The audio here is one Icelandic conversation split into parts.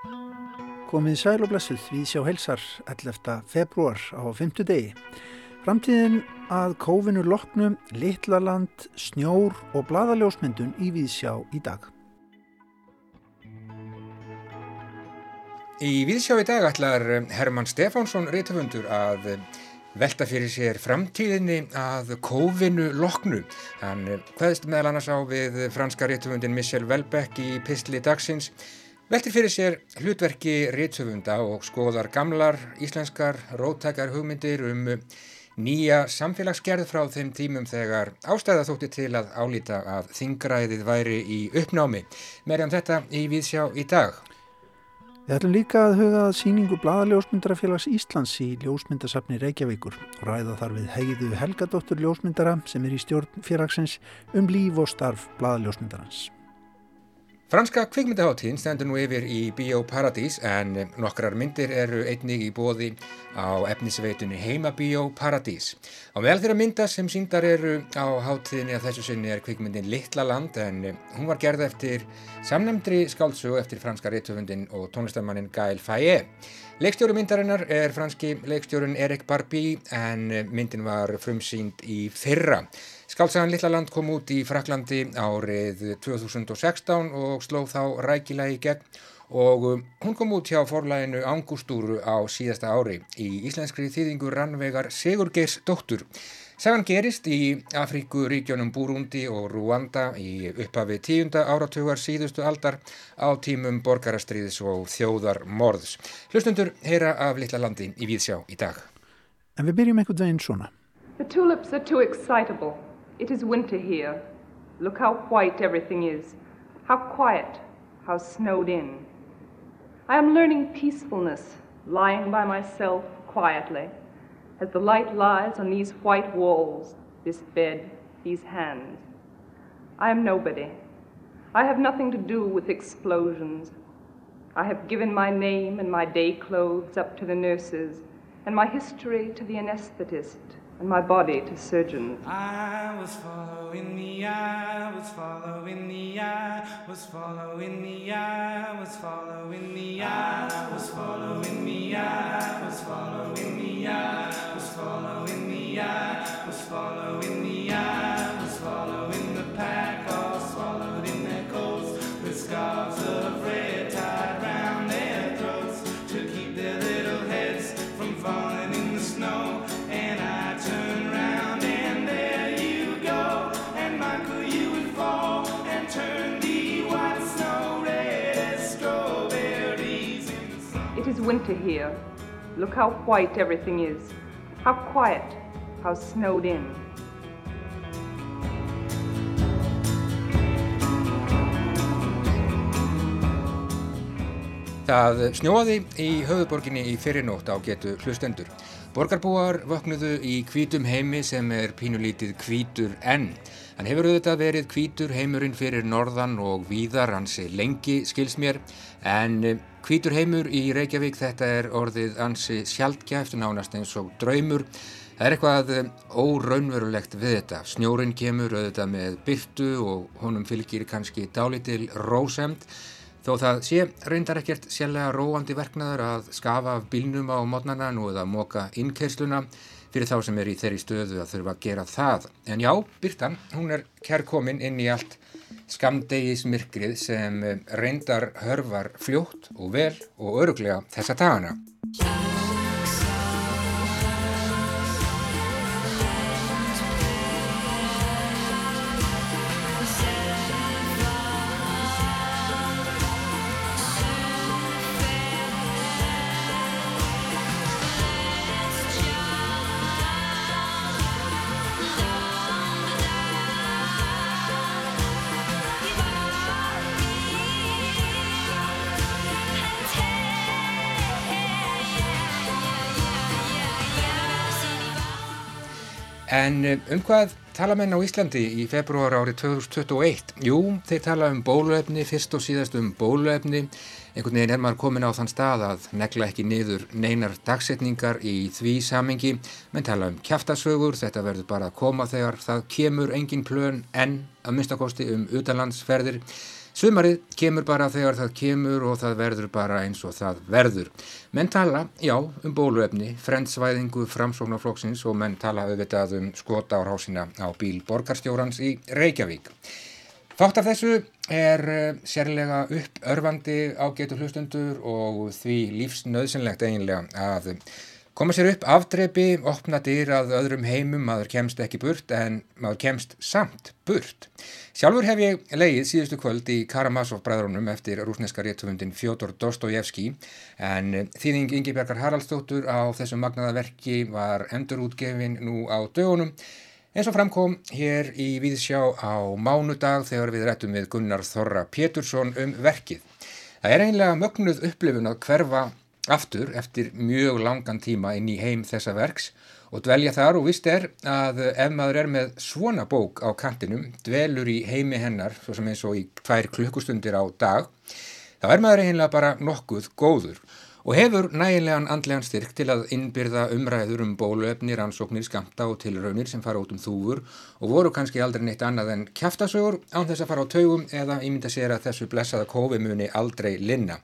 Komið sæl og blessuð við sjá helsar 11. februar á 5. degi. Framtíðin að kófinu loknu, litlaland, snjór og bladaljósmyndun í Víðsjá í dag. Í Víðsjá í dag ætlar Herman Stefánsson reytafundur að velta fyrir sér framtíðinni að kófinu loknu. Hann hvaðist meðal annars á við franska reytafundin Michel Welbeck í Pistli dagsins Veltir fyrir sér hlutverki rítshöfunda og skoðar gamlar íslenskar róttakar hugmyndir um nýja samfélagsgerð frá þeim tímum þegar ástæða þótti til að álýta að þingræðið væri í uppnámi. Merjum þetta í Víðsjá í dag. Við ætlum líka að huga síningu Blaðaljósmyndarafélags Íslands í ljósmyndasafni Reykjavíkur og ræða þar við heiðu Helgadóttur ljósmyndara sem er í stjórn félagsins um líf og starf Blaðaljósmyndarans. Franska kvikmyndaháttíðin stendur nú yfir í Bíó Paradís en nokkrar myndir eru einnig í bóði á efnisveitunni Heima Bíó Paradís. Á meðal þeirra mynda sem síndar eru á háttíðinni að þessu sinni er kvikmyndin Littla land en hún var gerð eftir samnemndri skáldsögu eftir franska réttöfundin og tónlistamannin Gaël Faye. Leikstjóru myndarinnar er franski leikstjórun Erik Barbie en myndin var frumsýnd í fyrra. Skálsagan Lillaland kom út í Fraklandi árið 2016 og sló þá rækilega í gegn og um, hún kom út hjá forlæginu Angustúru á síðasta ári í íslenskri þýðingu rannvegar Sigurgeirs dóttur. Sagan gerist í Afríkuríkjónum Búrundi og Rúanda í upphafi tíunda áratugar síðustu aldar á tímum borgarastriðis og þjóðar morðs. Hlustundur heyra af Lillalandi í Víðsjá í dag. En við byrjum einhvern veginn svona. The tulips are too excitable. It is winter here. Look how white everything is. How quiet, how snowed in. I am learning peacefulness, lying by myself quietly, as the light lies on these white walls, this bed, these hands. I am nobody. I have nothing to do with explosions. I have given my name and my day clothes up to the nurses, and my history to the anesthetist and my body to surgeons. I was following the eye, was following the eye, was following the eye, was following the eye, was following the eye, was following the eye, was following the eye, was following the eye. Winter here. Look how white everything is. How quiet, how snowed in. Það snjóaði í höfuborginni í fyrirnótt á getu hlustendur. Borgarbúar vöknuðu í hvítum heimi sem er pínulítið hvítur enn. Hann hefur auðvitað verið hvítur heimurinn fyrir norðan og víðar hansi lengi skils mér en hvítur heimur í Reykjavík þetta er orðið hansi sjaldgæft nánast eins og draumur. Það er eitthvað óraunverulegt við þetta. Snjórin kemur auðvitað með byrtu og honum fylgir kannski dálitil rósemt Þó það sé reyndar ekkert sérlega róandi verknaður að skafa af bílnum á mótnana nú eða móka innkeysluna fyrir þá sem er í þeirri stöðu að þurfa að gera það. En já, Byrtan, hún er kærkomin inn í allt skamdegismyrkrið sem reyndar hörfar fljótt og vel og öruglega þessa dagana. En um hvað tala menn á Íslandi í februar árið 2021? Jú, þeir tala um bóluefni, fyrst og síðast um bóluefni, einhvern veginn er maður komin á þann stað að negla ekki niður neinar dagsetningar í því samengi, menn tala um kæftasögur, þetta verður bara að koma þegar það kemur engin plön en að minnstakosti um utanlandsferðir. Sumarið kemur bara þegar það kemur og það verður bara eins og það verður. Menn tala, já, um bóluefni, frendsvæðingu framsóknarflokksins og menn tala auðvitað um skota á rásina á bíl borgarstjórans í Reykjavík. Þátt af þessu er eh, sérlega uppörfandi ágætu hlustundur og því lífsnöðsynlegt eiginlega að koma sér upp afdreipi, opna dyr að öðrum heimum, maður kemst ekki burt en maður kemst samt burt. Sjálfur hef ég leið síðustu kvöld í Karamazov bræðrunum eftir rúsneska réttufundin Fjótor Dostojevski en þýðing Ingi Bergar Haraldsdóttur á þessum magnaða verki var endurútgefin nú á dögunum eins og framkom hér í Víðsjá á mánudag þegar við rættum við Gunnar Þorra Pétursson um verkið. Það er einlega mögnuð upplifun að hverfa aftur eftir mjög langan tíma inn í heim þessa verks og dvelja þar og vist er að ef maður er með svona bók á kantinum, dvelur í heimi hennar, svo sem eins og í tvær klukkustundir á dag, þá er maður einlega bara nokkuð góður og hefur nægilegan andlegan styrk til að innbyrða umræður um bóluefni, rannsóknir, skamta og tilraunir sem fara út um þúfur og voru kannski aldrei neitt annað en kæftasögur án þess að fara á taugum eða ímynda sér að þessu blessaða kófimuni aldrei linna.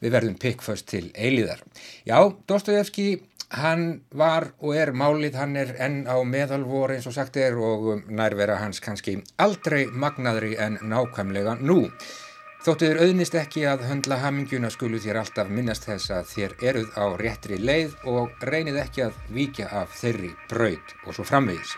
Við verðum pikkföst til eiliðar. Já, Dostojevski, hann var og er málið, hann er enn á meðalvor eins og sagt er og nærvera hans kannski aldrei magnaðri en nákvæmlega nú. Þóttu þér auðnist ekki að höndla hamingjuna skulu þér alltaf minnast þess að þér eruð á réttri leið og reynið ekki að víkja af þeirri braud og svo framvegis.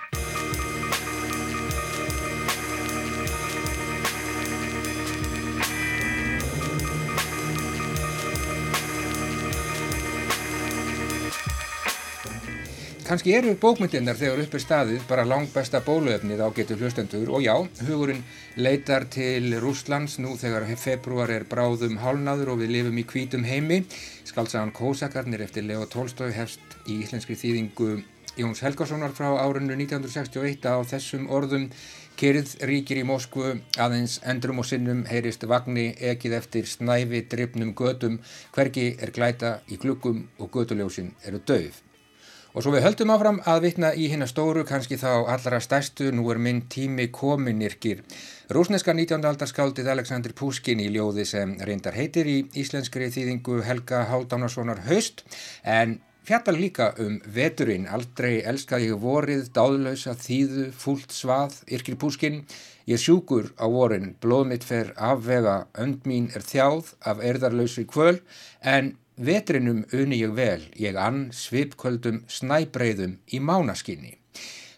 Kannski eru bókmyndirnar þegar upp er staðið bara langt besta bóluefnið á getur hlustendur og já, hugurinn leitar til Rúslands nú þegar februar er bráðum hálnaður og við lifum í kvítum heimi. Skaldsagan Kósakarnir eftir Leo Tolstói hefst í íslenskri þýðingu Jóns Helgarssonar frá árunnu 1961 á þessum orðum Kyrð ríkir í Moskvu, aðeins endrum og sinnum heyrist vagni ekið eftir snæfi drifnum gödum, hvergi er glæta í glukkum og göduljósin eru döf. Og svo við höldum áfram að vitna í hérna stóru, kannski þá allra stærstu, nú er minn tími kominirkir. Rúsneska 19. aldarskáldið Aleksandr Puskin í ljóði sem reyndar heitir í íslenskri þýðingu Helga Háldánarssonar Haust, en fjallar líka um veturinn, aldrei elskað ég vorið, dáðlösa, þýðu, fúlt svað, yrkir Puskin. Ég sjúkur á vorin, blóð mitt fer afvega, önd mín er þjáð af erðarlausri kvöl, en Vetrinum uni ég vel, ég ann svipköldum snæbreyðum í mánaskinni.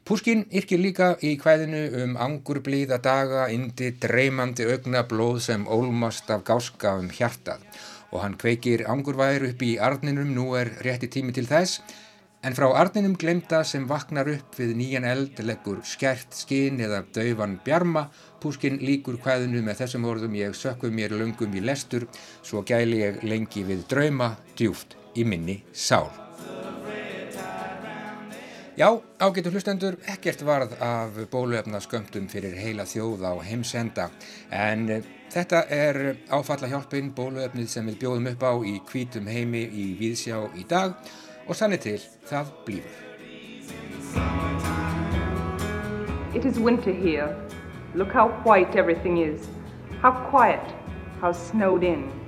Púskinn yrkir líka í hvæðinu um angurblíða daga, indi, dreymandi augna blóð sem ólmast af gáska um hjartað og hann kveikir angurvæður upp í arninum, nú er rétti tími til þess En frá arninum glemta sem vaknar upp við nýjan eld leggur skert skinn eða dauvan bjarma, púskinn líkur hvaðinu með þessum orðum ég sökku mér löngum í lestur, svo gæli ég lengi við drauma, djúft í minni sál. Já, ágætu hlustendur, ekkert varð af bóluefna skömmtum fyrir heila þjóð á heimsenda, en þetta er áfalla hjálpin bóluefnið sem við bjóðum upp á í kvítum heimi í Víðsjá í dag, og sannir til það blífur. It is winter here. Look how white everything is. How quiet, how snowed in.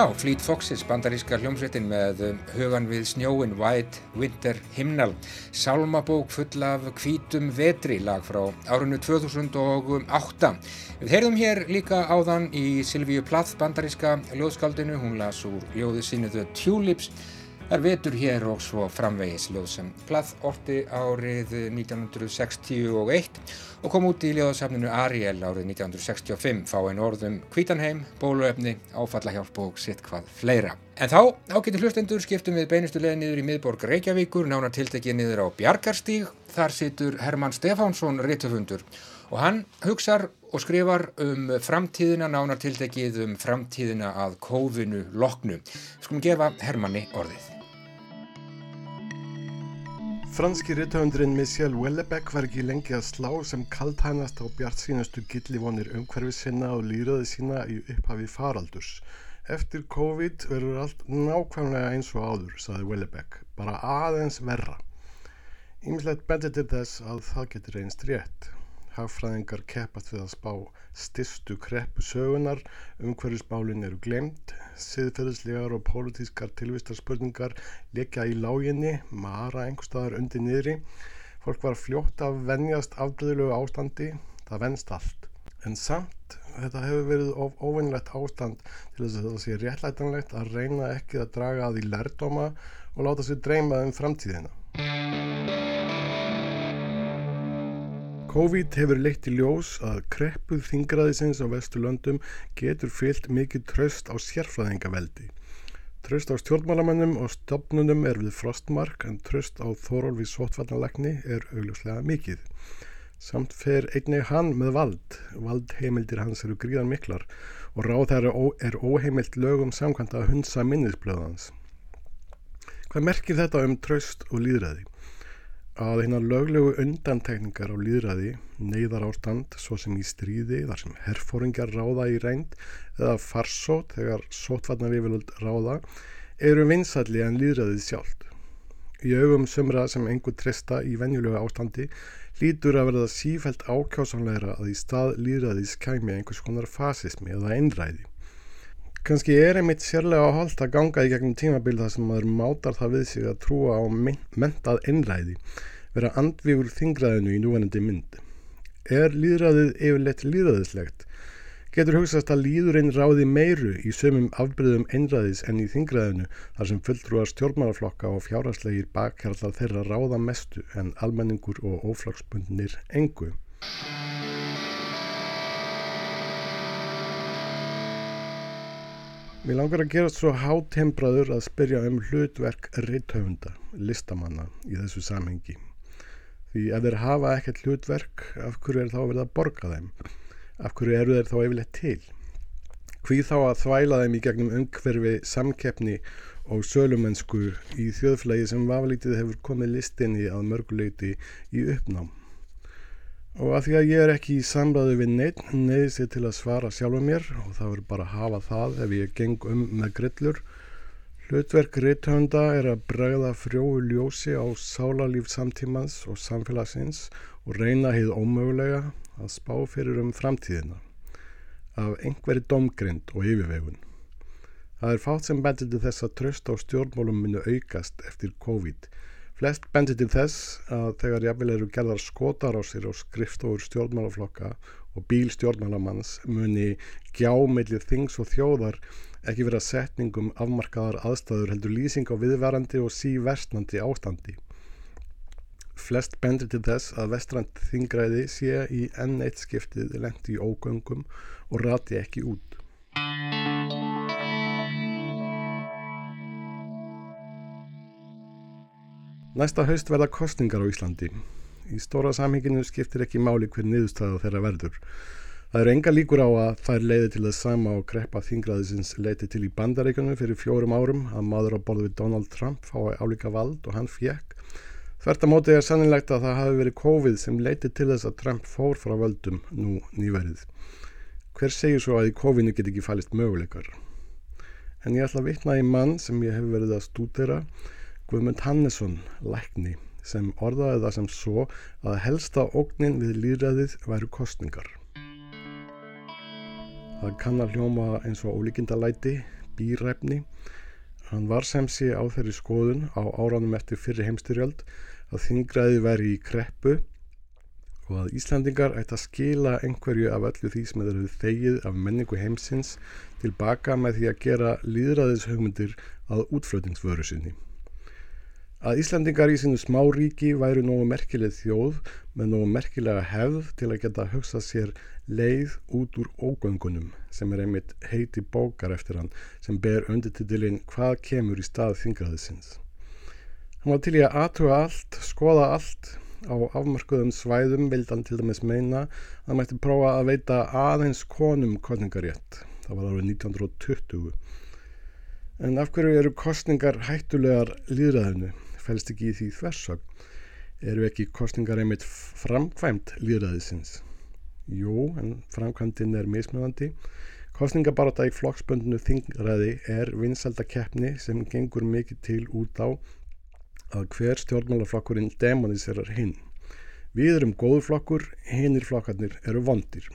Já, Fleet Foxes, bandaríska hljómsveitin með um, hugan við snjóin White Winter Hymnal, sálmabók full af hvítum vetri lag frá árunnu 2008. Við heyrðum hér líka áðan í Silvíu Plath bandaríska ljóðskaldinu, hún las úr ljóðu sínu The Tulips er vetur hér og svo framvegis ljóð sem plað orti árið 1961 og kom út í ljóðasafninu Ariel árið 1965 fáinn orðum Kvítanheim, bóluefni, áfallahjálp og sitt hvað fleira. En þá, ágæti hlustendur, skiptum við beinustu leið niður í miðborg Reykjavíkur, nána tiltekið niður á Bjarkarstíg. Þar situr Herman Stefánsson réttufundur og hann hugsar og skrifar um framtíðina, nánar tiltekið um framtíðina að kófinu loknu. Skulum gefa Hermanni orðið. Franski rithöfundurinn Michel Houellebecq var ekki lengi að slá sem kaltænast á bjart sínastu gillivonir umhverfi sinna og líraði sína í upphafi faraldurs. Eftir COVID verður allt nákvæmlega eins og áður, saði Houellebecq, bara aðeins verra. Ímislegt bendir til þess að það getur einst rétt. Hagfræðingar keppast við að spá styrstu kreppu sögunar, umhverfisbálinn eru glemt, siðferðislegar og pólitískar tilvistarspurningar lekja í láginni, mara einhverstaðar undir niðri. Fólk var fljótt að venjast afbröðulegu ástandi, það venst allt. En samt, þetta hefur verið of óvinnlegt ástand til þess að það sé réttlætanlegt að reyna ekki að draga að því lærdóma og láta sér dreyma um framtíðina. COVID hefur leitt í ljós að kreppuð þingraðisins á Vesturlöndum getur fyllt mikið tröst á sérfræðingaveldi. Tröst á stjórnmálamannum og stopnunum er við frostmark en tröst á þórólfi sótvarnalegni er augljóslega mikið. Samt fer einnig hann með vald. Valdheimildir hans eru gríðan miklar og ráð þær er óheimilt lögum samkvæmt að hunsa minnisblöðans. Hvað merkir þetta um tröst og líðræði? Að hérna löglegu undantekningar á líðræði, neyðar ástand svo sem í stríði þar sem herfóringar ráða í reynd eða farsót þegar sótvarnar yfirlöld ráða eru vinsalli en líðræðið sjálft. Í augum sömra sem einhver trista í venjulegu ástandi lítur að verða sífælt ákjásanleira að í stað líðræðis kæmi einhvers konar fasismi eða einræði. Kanski er einmitt sérlega á hold að ganga í gegnum tímabil þar sem maður mátar það við sig að trúa á mentað einræði, vera andvígur þingraðinu í núvenandi mynd. Er líðræðið yfirleitt líðræðislegt? Getur hugsaðst að líðurinn ráði meiru í sömum afbreyðum einræðis enn í þingraðinu þar sem fulltrúar stjórnmálaflokka og fjárhagslegir bakkjarlar þeirra ráða mestu en almenningur og óflagsbundnir engu? Mér langar að gera svo hátembraður að spyrja um hlutverk reithöfunda, listamanna í þessu samhengi. Því ef þeir hafa ekkert hlutverk, af hverju er þá verið að borga þeim? Af hverju eru þeir þá yfirleitt til? Hví þá að þvæla þeim í gegnum umhverfi samkeppni og sölumensku í þjóðflægi sem vaflítið hefur komið listinni að mörguleiti í uppnám? Og að því að ég er ekki í samræðu við neitt, neyðis ég til að svara sjálfa mér og það verður bara að hafa það ef ég geng um með grillur. Hlutverk rithönda er að bregða frjóu ljósi á sálarlíf samtímans og samfélagsins og reyna heið ómögulega að spá fyrir um framtíðina af einhverju domgrind og yfirvegun. Það er fátt sem betur til þess að tröst á stjórnmálum munu aukast eftir COVID Flest bendir til þess að þegar jafnvel eru gerðar skotar á sér og skrifstofur stjórnmálaflokka og bíl stjórnmálamanns muni gjámillir þings og þjóðar ekki vera setningum afmarkaðar aðstæður heldur lýsing á viðverandi og síversnandi ástandi. Flest bendir til þess að vestrand þingræði sé í enn eitt skiptið lendi í ógöngum og rati ekki út. Næsta haust verða kostningar á Íslandi. Í stóra samhenginu skiptir ekki máli hver niðurstaða þeirra verður. Það eru enga líkur á að þær leiði til þess sama og greppa þingraðisins leiti til í bandaríkunum fyrir fjórum árum að maður á borðu við Donald Trump fái álíka vald og hann fjekk. Þvert að móti er sannilegt að það hafi verið COVID sem leiti til þess að Trump fór frá völdum nú nýverið. Hver segir svo að í COVID-19 get ekki fælist möguleikar? En ég ætla að vitna í mann sem ég hef verið að stúdera Guðmund Hannesson, lækni, sem orðaði það sem svo að helsta ógnin við líðræðið væru kostningar. Það kann að hljóma eins og ólíkindalæti, býræfni. Hann var sem sé á þeirri skoðun á áránum eftir fyrri heimstyrjöld að þingræði væri í kreppu og að Íslandingar ætti að skila einhverju af öllu því sem þeir eru þegið af menningu heimsins tilbaka með því að gera líðræðishugmyndir að útflötingsvöru sinni. Að Íslandingar í sínu smáríki væri nógu merkileg þjóð með nógu merkilega hefð til að geta hugsað sér leið út úr ógöngunum sem er einmitt heiti bókar eftir hann sem ber undirtitilinn Hvað kemur í stað þingraðisins. Hann var til í að aðtuga allt, skoða allt á afmarkuðum svæðum vildan til dæmis meina að hann mætti prófa að veita aðeins konum kostningarétt. Það var árið 1920. En af hverju eru kostningar hættulegar líðræðinu? Fælst ekki í því þversögn? Eru ekki kostningar einmitt framkvæmt líðræðisins? Jú, en framkvæmdinn er mismjöðandi. Kostningabaráta í flokksböndinu þingræði er vinsaldakeppni sem gengur mikið til út á að hver stjórnmálaflokkurinn demoniserar hinn. Við erum góðflokkur, hinnir flokkarnir eru vondir.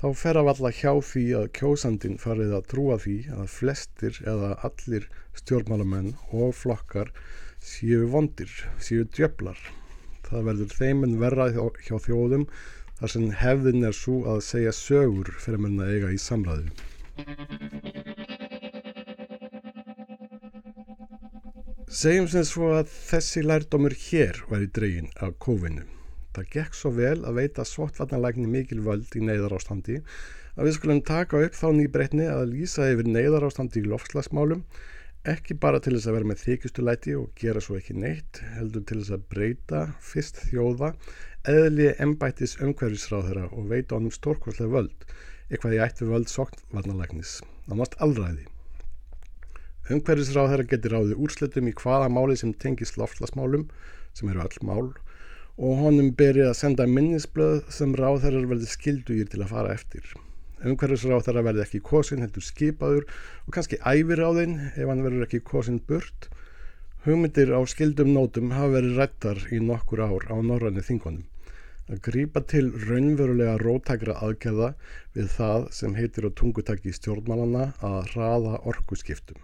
Þá fer að valla hjá því að kjósandin farið að trúa því að flestir eða allir stjórnmálamenn og flokkar séu vondir, séu djöflar. Það verður þeiminn verra hjá, þjóðum þar sem hefðin er svo að segja sögur fyrir menn að eiga í samræðu. Segjum sem svo að þessi lærdómur hér væri dregin af kófinu. Það gekk svo vel að veita svottvarnalækni mikil völd í neyðarástandi að við skulum taka upp þá nýbreytni að lýsa yfir neyðarástandi í loftslagsmálum ekki bara til þess að vera með þykistulæti og gera svo ekki neitt, heldur til þess að breyta fyrst þjóða eðli embættis umhverfisráðherra og veita honum stórkværslega völd, eitthvað í ættu völd soktvarnalæknis, náttúrulega allræði. Umhverfisráðherra getur ráðið úrslutum í hvaða máli sem tengist loftlasmálum, sem eru all mál, og honum berið að senda minnisblöð sem ráðherrar verði skildugir til að fara eftir umhverfisráð verði ekki kosin heldur skipaður og kannski æfir á þinn ef hann verður ekki kosin burt. Hugmyndir á skildum nótum hafa verið rættar í nokkur ár á norrannu þingunum. Að grýpa til raunverulega rótækra aðgerða við það sem heitir á tungutakki stjórnmálana að hraða orkuskiptum.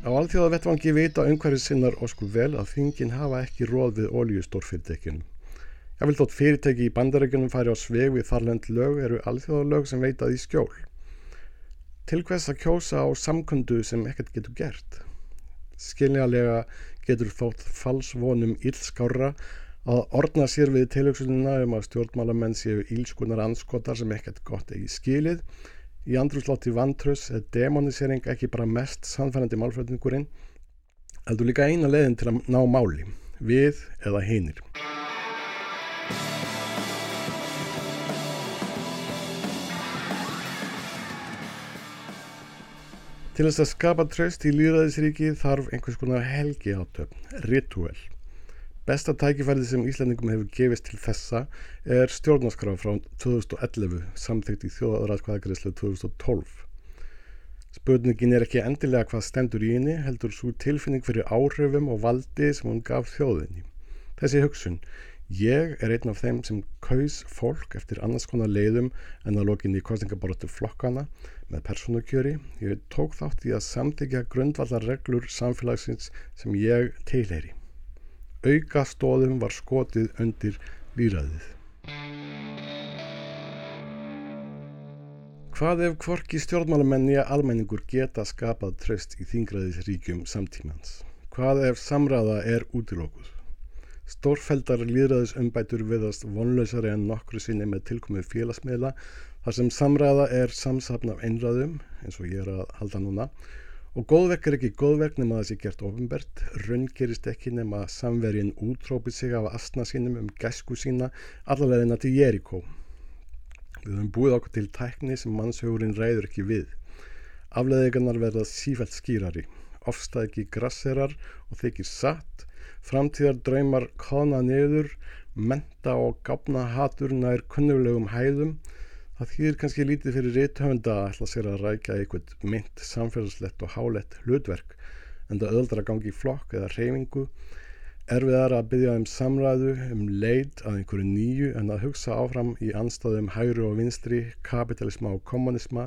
Á alþjóða vettvangi vita umhverfið sinnar osku vel að þingin hafa ekki róð við oljustórfyrirtækjunum. Ég vil þótt fyrirtæki í bandarækjunum fari á sveg við þarlend lög eru alþjóðalög sem veitað í skjól. Til hvers að kjósa á samkundu sem ekkert getur gert? Skiljaðlega getur þótt falsvonum ílskára að orna sér við tilöksununa um að stjórnmálamenn séu ílskunar anskotar sem ekkert gott eigi skilið Í andrúslátti vantröss er demonisering ekki bara mest samfærandi málfræðningurinn, heldur líka eina leðin til að ná máli, við eða hinnir. Til þess að skapa tröst í líðræðisríki þarf einhvers konar helgi átöfn, ritual. Besta tækifærið sem Íslandingum hefur gefist til þessa er stjórnarskraf frá 2011 samþygt í þjóðaræðskvæðagreyslu 2012. Spurningin er ekki endilega hvað stendur í henni, heldur svo tilfinning fyrir áhrifum og valdi sem hún gaf þjóðinni. Þessi hugsun, ég er einn af þeim sem kaus fólk eftir annars konar leiðum en að lokinni í kostningabortu flokkana með persónukjöri. Ég tók þátt í að samþykja grundvallar reglur samfélagsins sem ég teilheyri auka stóðum var skotið undir líraðið. Hvað ef kvorki stjórnmálamenni að almenningur geta skapað tröst í þingraðisríkjum samtímans? Hvað ef samræða er útilókuð? Stórfældar líðræðisumbætur viðast vonlausari en nokkru sinni með tilkomið félagsmiðla þar sem samræða er samsapn af einræðum eins og ég er að halda núna Og góðverk er ekki góðverk nema það sé gert ofinbert, raungerist ekki nema samvergin útrópið sig af astna sínum um gæsku sína allavegina til Jerikó. Við höfum búið okkur til tækni sem mannshugurinn ræður ekki við. Afleðingarnar verða sífælt skýrari, ofstað ekki grasserar og þykir satt, framtíðar draumar kona niður, menta og gafna hatur nær kunnulegum hæðum, Það þýðir kannski lítið fyrir rétthöfunda að ætla sér að rækja eitthvað mynd, samfélagslegt og hálett hlutverk en það öðldra gangi í flokk eða reyfingu erfiðar að byggja um samræðu, um leid að einhverju nýju en að hugsa áfram í anstæðum hægru og vinstri, kapitalisma og kommunisma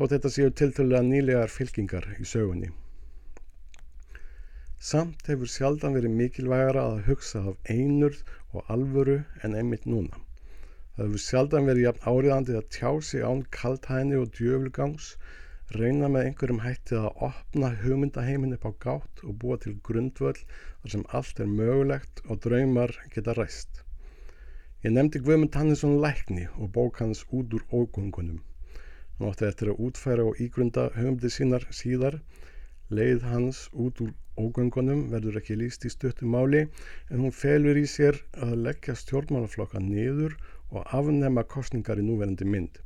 þótt þetta séu tiltölulega nýlegar fylkingar í sögunni. Samt hefur sjaldan verið mikilvægara að hugsa af einurð og alvöru en einmitt núna. Það hefur sjaldan verið jafn áriðandi að tjá sig án kalthæni og djöfulgangs, reyna með einhverjum hætti að opna hugmyndaheimin upp á gátt og búa til grundvöld þar sem allt er mögulegt og draumar geta ræst. Ég nefndi Guðmund Hannesson Lækni og bók hans út úr ógungunum. Hann átti eftir að útfæra og ígrunda hugmyndi sínar síðar. Leið hans út úr ógungunum verður ekki líst í stöttum máli en hún felur í sér að leggja stjórnmálaflokka niður og afnema kostningar í núverandi mynd.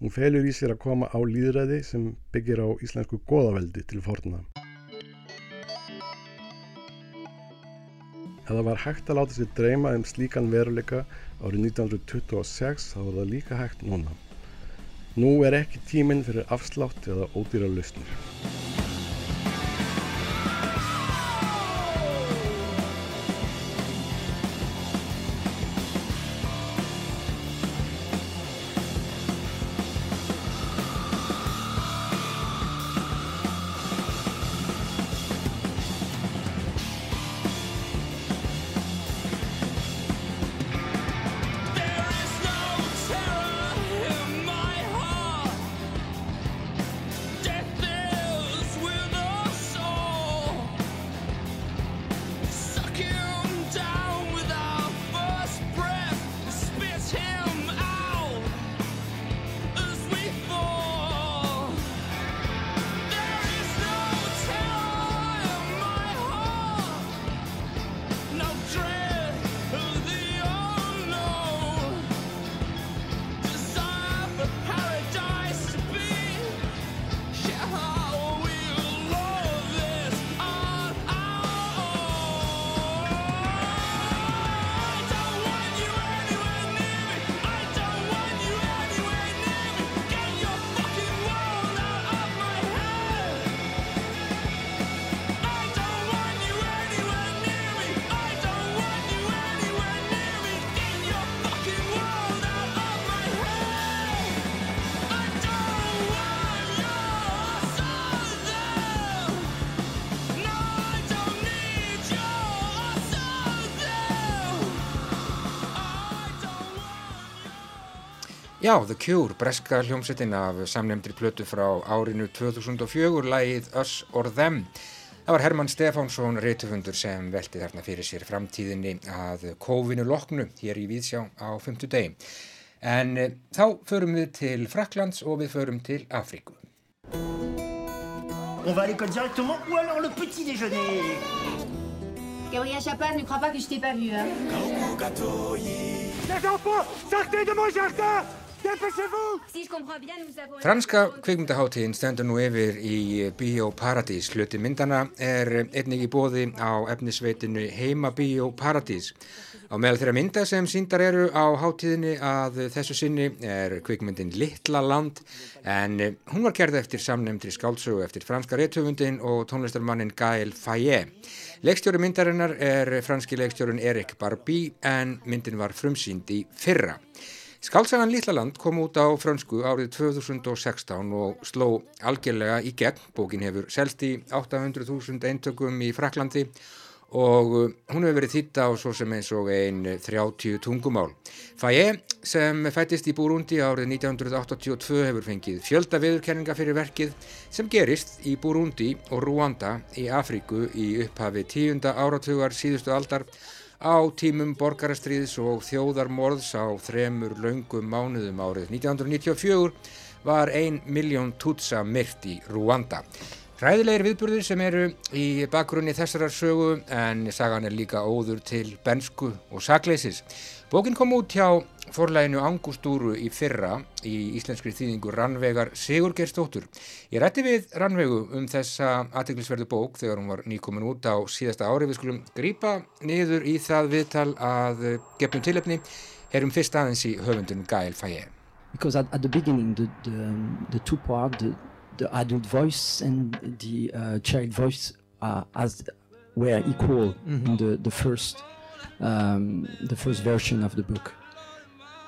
Hún felur í sér að koma á líðræði sem byggir á íslensku goðaveldi til forna. Ef það var hægt að láta sér dreyma um slíkan veruleika árið 1926 þá var það líka hægt núna. Nú er ekki tíminn fyrir afslátt eða ódýra lausnir. Já, The Cure, breska hljómsettin af samnefndri plötu frá árinu 2004, lægið Us or Them. Það var Herman Stefánsson, reytufundur, sem velti þarna fyrir sér framtíðinni að kófinu loknu hér í Víðsjá á 5. degi. En e, þá förum við til Fraklands og við förum til Afríku. On va à l'école directement ou alors le petit déjeuner Gabriel Chapin, ne crois pas que je t'ai pas vu, hein Les enfants, sortez de mon jardin Franska kvikmyndaháttíðin stendur nú yfir í Bíó Paradís. Hluti myndana er einnig í bóði á efnisveitinu Heima Bíó Paradís. Á meðal þeirra mynda sem síndar eru á háttíðinni að þessu sinni er kvikmyndin Littla land en hún var gerð eftir samnefndri skálsögu eftir franska réttöfundin og tónlistarmannin Gael Faye. Leikstjóri myndarinnar er franski leikstjórin Erik Barbie en myndin var frumsýnd í fyrra. Skálsagan Littlaland kom út á frönsku árið 2016 og sló algjörlega í gegn. Bókin hefur selst í 800.000 eintökum í Fraklandi og uh, hún hefur verið þýtta á svo sem eins og einn 30 tungumál. Faye sem fættist í Búrundi árið 1982 hefur fengið fjölda viðurkenninga fyrir verkið sem gerist í Búrundi og Rwanda í Afríku í upphafi tíunda áratugar síðustu aldar á tímum borgarastriðs og þjóðarmorðs á þremur laungum mánuðum árið 1994 var ein miljón tutsa myrt í Rwanda. Ræðilegir viðburðir sem eru í bakgrunni þessarar sögu en sagan er líka óður til bensku og sakleysis. Bókin kom út hjá forlæginu Angustúru í fyrra í íslenskri þýðingu Rannvegar Sigurgerstóttur. Ég rætti við Rannvegu um þessa aðteglisverðu bók þegar hún var nýkomin út á síðasta ári. Við skulum grýpa niður í það viðtal að gefnum tilöfni. Herum fyrst aðeins í höfundun Gael Faye. Because at, at the beginning the, the, the two part, the, the adult voice and the uh, child voice uh, as were equal mm -hmm. in the, the first um, the first version of the book.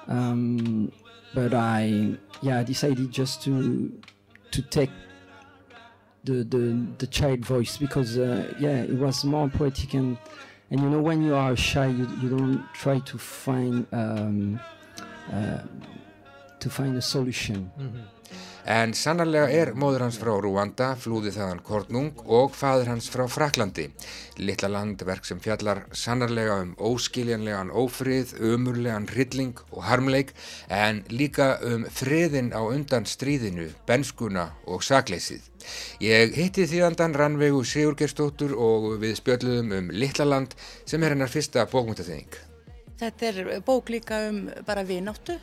Um, but I, yeah, I decided just to to take the the, the child voice because uh, yeah, it was more poetic and and you know when you are shy, you, you don't try to find um, uh, to find a solution. En sannarlega er móður hans frá Rúanda, flúði þaðan Kornung og fadur hans frá Fraklandi. Littla landverk sem fjallar sannarlega um óskiljanlegan ófrið, umurlegan hrylling og harmleik en líka um friðin á undan stríðinu, benskuna og sakleysið. Ég hitti þýðandan Rannvegu Sigurgerstóttur og við spjöldluðum um Littla land sem er hennar fyrsta bókmyndaþeying. Þetta er bók líka um bara vináttu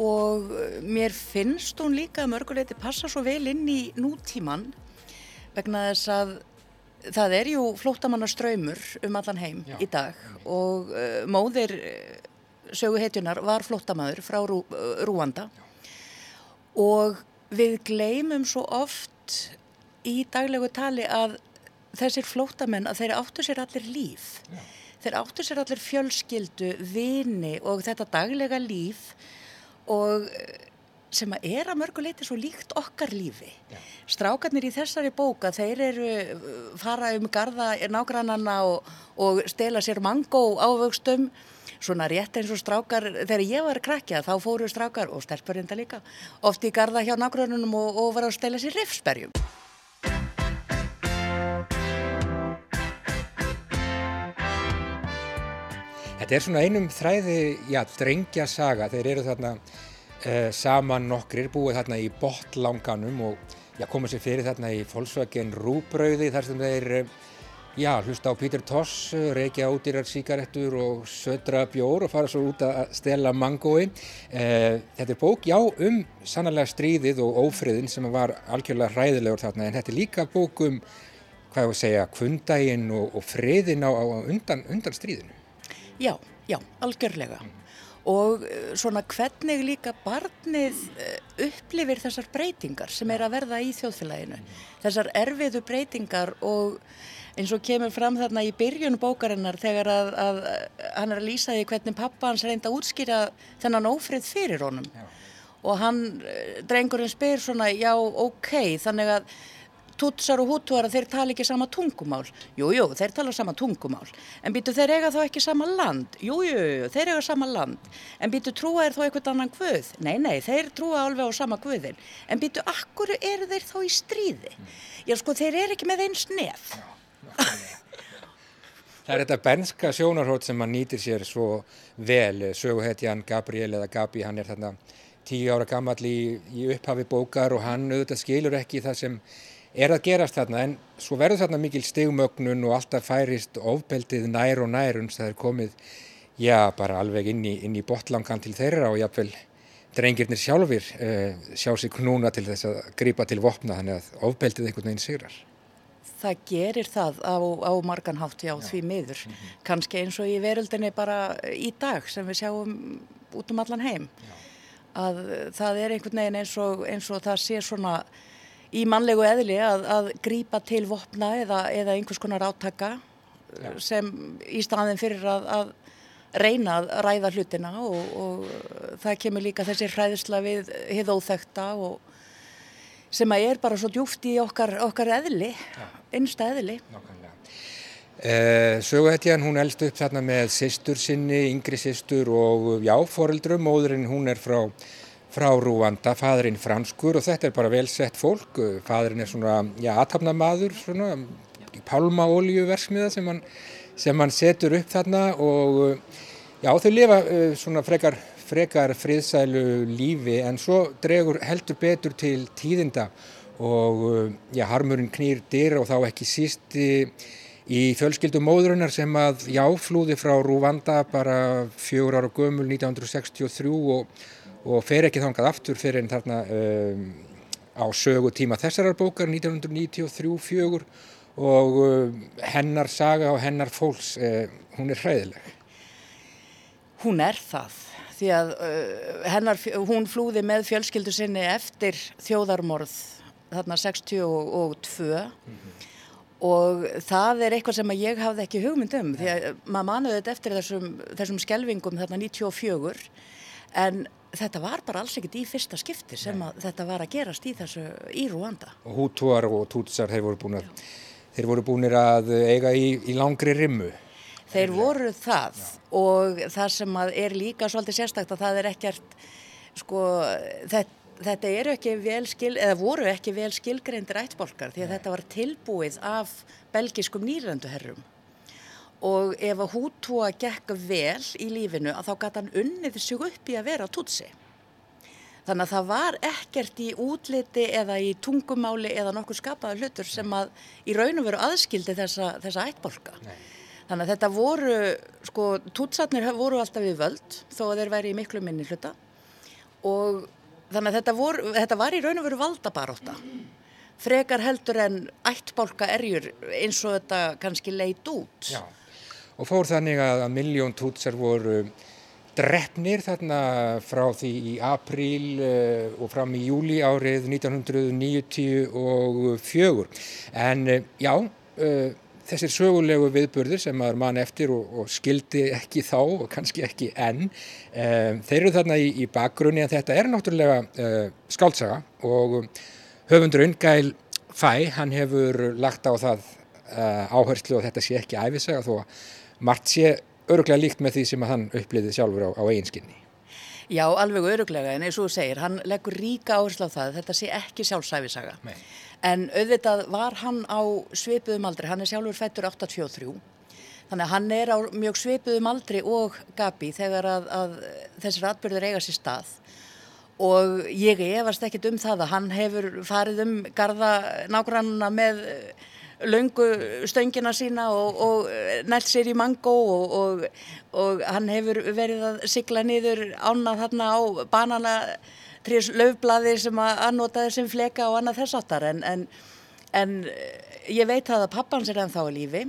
og mér finnst hún líka að mörguleiti passa svo vel inn í nútíman vegna þess að það er jú flóttamannaströymur um allan heim Já. í dag. Og uh, móðir uh, söguhetjunar var flóttamaður frá Rú, Rúanda. Og við gleymum svo oft í daglegu tali að þessir flóttamenn að þeir áttu sér allir líf. Þeir áttu sér allir fjölskyldu, vini og þetta daglega líf og eh, sem að er að mörguleiti svo líkt okkar lífi. Strákarnir í þessari bóka, þeir eru uh, fara um garda nágrannanna og, og stela sér mangó ávöxtum, svona rétt eins og strákar, þegar ég var krakkja þá fóru strákar, og stelpur enda líka, oft í garda hjá nágrannunum og, og var að stela sér rifsberjum. Þetta er svona einum þræði, já, drengja saga. Þeir eru þarna uh, saman nokkrir, búið þarna í botlanganum og já, koma sér fyrir þarna í Volkswagen rúbrauði þar sem þeir, uh, já, hlusta á Peter Toss, reykja útýrar síkarettur og södra bjór og fara svo út að stela mangói. Uh, þetta er bók, já, um sannarlega stríðið og ófriðin sem var algjörlega hræðilegur þarna en þetta er líka bók um, hvað ég að segja, kvundaginn og, og friðin á, á undan, undan stríðinu. Já, já, algjörlega. Og eh, svona hvernig líka barnið eh, upplifir þessar breytingar sem er að verða í þjóðfélaginu. Þessar erfiðu breytingar og eins og kemur fram þarna í byrjun bókarinnar þegar að, að hann er að lýsa því hvernig pappa hans reynda að útskýra þennan ófrið fyrir honum. Og hann, eh, drengurinn spyr svona, já, ok, þannig að Tutsar og hútuara, þeir tala ekki sama tungumál. Jú, jú, þeir tala sama tungumál. En býtu, þeir eiga þá ekki sama land. Jú, jú, þeir eiga sama land. En býtu, trúa er þá eitthvað annan guð? Nei, nei, þeir trúa alveg á sama guðin. En býtu, akkur eru þeir þá í stríði? Já, sko, þeir eru ekki með eins nef. Það er þetta benska sjónarhótt sem hann nýtir sér svo vel, söguhetjan Gabriel eða Gabi, hann er þarna tíu ára gammal í, í upphafi bókar og hann auðvitað skilur ekki það sem er að gerast þarna en svo verður þarna mikil stigmögnun og alltaf færist ofbeldið nær og nær uns það er komið, já, bara alveg inn í, inn í botlangan til þeirra og jáfnvel drengirnir sjálfur uh, sjá sig knúna til þess að grípa til vopna þannig að ofbeldið einhvern veginn sigrar. Það gerir það á, á marganhátt, já, já, því miður. Mm -hmm. Kanski eins og í veröldinni bara í dag sem við sjáum út um allan heim. Já. Að það er einhvern veginn eins og, eins og það sé svona í mannlegu eðli að, að grípa til vopna eða, eða einhvers konar átaka já. sem í staðin fyrir að, að reyna að ræða hlutina og, og það kemur líka þessi hræðisla við hið óþekta og sem að er bara svo djúft í okkar, okkar eðli, einsta eðli. Uh, Söguhetjan, hún elst upp þarna með sýstur sinni, yngri sýstur og já, foreldrum, móðurinn hún er frá, frá Rúanda, fadurinn franskur og þetta er bara velsett fólk, fadurinn er svona, já, aðtapnamaður, svona, pálmaoljuversmiða sem hann, sem hann setur upp þarna og já, þau lifa uh, svona frekar frekar friðsælu lífi en svo dregur heldur betur til tíðinda og já, harmurinn knýr dyr og þá ekki síst í, í fjölskyldu móðurinnar sem að já, flúði frá Rúvanda bara fjögur ára gömul 1963 og, og fer ekki þangað aftur fyrir en þarna um, á sögu tíma þessarar bókar 1993-4 og um, hennar saga og hennar fólks, uh, hún er hræðileg. Hún er það því að uh, hennar, hún flúði með fjölskyldu sinni eftir þjóðarmorð þarna 62 mm -hmm. og það er eitthvað sem ég hafði ekki hugmynd um því að maður manuði þetta eftir þessum, þessum skelvingum þarna 94 en þetta var bara alls ekkert í fyrsta skipti sem að þetta var að gerast í þessu í Rúanda. Og hútúar og tútsar þeir voru búin að, þeir voru búinir að eiga í, í langri rimmu. Þeir voru það Já. og það sem er líka svolítið sérstakt að það er ekkert, sko, þetta, þetta eru ekki vel skil, eða voru ekki vel skilgreindir ættbolkar því að Nei. þetta var tilbúið af belgiskum nýranduherrum og ef að hútúa gekk vel í lífinu að þá gæti hann unnið sig upp í að vera tutsi. Þannig að það var ekkert í útliti eða í tungumáli eða nokkur skapaða hlutur sem að í raun og veru aðskildi þessa, þessa ættbolka. Nei. Þannig að þetta voru, sko, tútsatnir voru alltaf við völd þó að þeir væri í miklu minni hluta og þannig að þetta, voru, þetta var í raun og veru valdabaróta. Frekar heldur en ættbólka erjur eins og þetta kannski leit út. Já, og fór þannig að miljón tútsar voru drefnir þarna frá því í apríl uh, og fram í júli árið 1994. En uh, já, uh, þessir sögulegu viðburðir sem maður mann eftir og, og skildi ekki þá og kannski ekki enn þeir eru þarna í, í bakgrunni en þetta er náttúrulega skáltsaga og höfundur Ungæl Fæ, hann hefur lagt á það áherslu og þetta sé ekki æfisaga þó að margt sé öruglega líkt með því sem hann uppliðið sjálfur á, á eiginskinni Já, alveg öruglega en eins og þú segir, hann leggur ríka áherslu á það þetta sé ekki sjálfsæfisaga Nei. En auðvitað var hann á sveipuðum aldri, hann er sjálfur fættur 83, þannig að hann er á mjög sveipuðum aldri og Gabi þegar að, að þessir atbyrður eiga sér stað. Og ég efast ekkit um það að hann hefur farið um garda nágrannuna með laungu stöngina sína og, og nælt sér í mango og, og, og hann hefur verið að sigla niður ána þarna á banana trés löfblaði sem að annotaði sem fleka og annað þess áttar en, en, en eh, ég veit að pappans er ennþá í lífi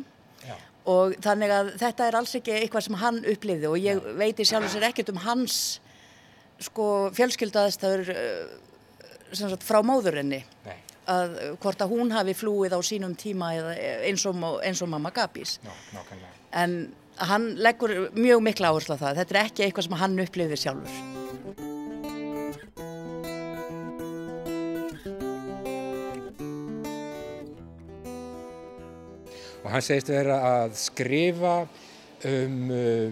Já. og þannig að þetta er alls ekki eitthvað sem hann upplifði og ég Já. veit í sjálf og sér ekkert um hans sko fjölskyldaðistöður eh, frá móðurinni Nei. Að hvort að hún hafi flúið á sínum tíma eins og, eins og mamma Gabís. En hann leggur mjög mikla áherslu á það. Þetta er ekki eitthvað sem hann upplifði sjálfur. Og hann segist vera að skrifa um uh,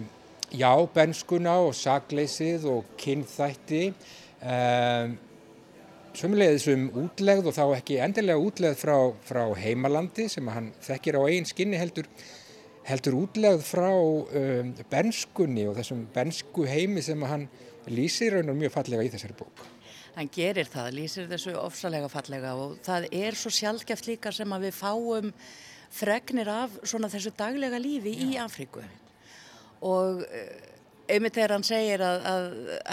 já, benskuna og sagleysið og kynþætti um, sömulegðis um útlegð og þá ekki endilega útlegð frá, frá heimalandi sem hann þekkir á eigin skinni heldur heldur útlegð frá um, benskunni og þessum bensku heimi sem hann lýsir raunar mjög fallega í þessari bók. Hann gerir það, lýsir þessu ofsalega fallega og það er svo sjálfgeft líka sem að við fáum fregnir af svona þessu daglega lífi Já. í Afríku og einmitt þegar hann segir að, að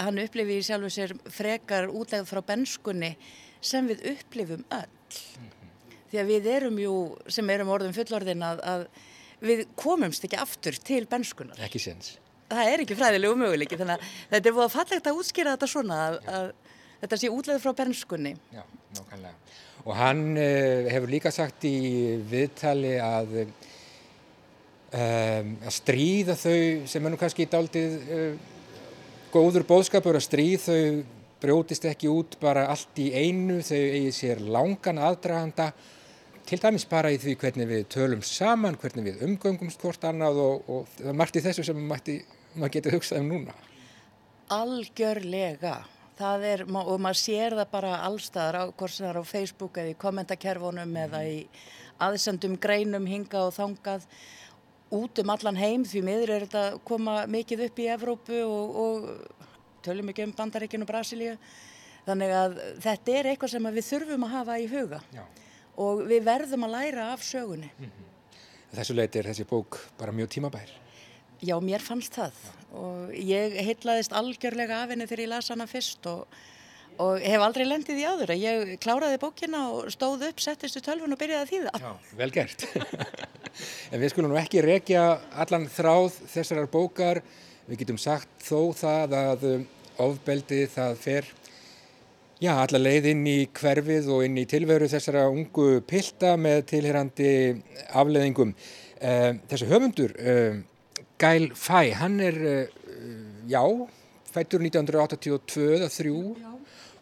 hann upplifi í sjálfu sér frekar útlegð frá benskunni sem við upplifum öll. Mm -hmm. því að við erum jú sem erum orðum fullorðin að, að við komumst ekki aftur til benskunar ekki séns. Það er ekki fræðilegu möguleiki þannig að þetta er búið að fallegt að útskýra þetta svona að, að þetta sé útlegð frá benskunni. Já, nákvæmlega. Og hann uh, hefur líka sagt í viðtali að um, að stríða þau sem er nú kannski daldið uh, góður bóðskapur að stríð þau brjótist ekki út bara allt í einu þau eigi sér langan aðdraganda til dæmis bara í því hvernig við tölum saman, hvernig við umgöngumst hvort annað og, og það í þessu sem maður getur hugsað um núna Algjörlega það er, og maður sér það bara allstaðar hvort sem það er á Facebook eða í kommentakerfunum mm. eða í aðsendum greinum hinga og þangað út um allan heim því miður er þetta koma mikið upp í Evrópu og, og tölum ekki um Bandaríkinu og Brasilíu. Þannig að þetta er eitthvað sem við þurfum að hafa í huga. Já. og við verðum að læra af sögunni. Mm -hmm. Þessu leiti er þessi bók bara mjög tímabær. Já, mér fannst það. Og ég heitlaðist algjörlega af henni þegar ég las hana fyrst og, og hef aldrei lendið í áður. Ég kláraði bókina og stóð upp, settist í tölvun og byrjaði að þýða. Já, vel gert. en við skulum nú ekki rekja allan þráð þessarar bókar. Við getum sagt þó það að um, ofbeldi það fer já, alla leið inn í hverfið og inn í tilveru þessara ungu pilda með tilherandi afleðingum. Um, þessu höfundur um, Gail Fæ, hann er, uh, já, fættur 1982 eða 3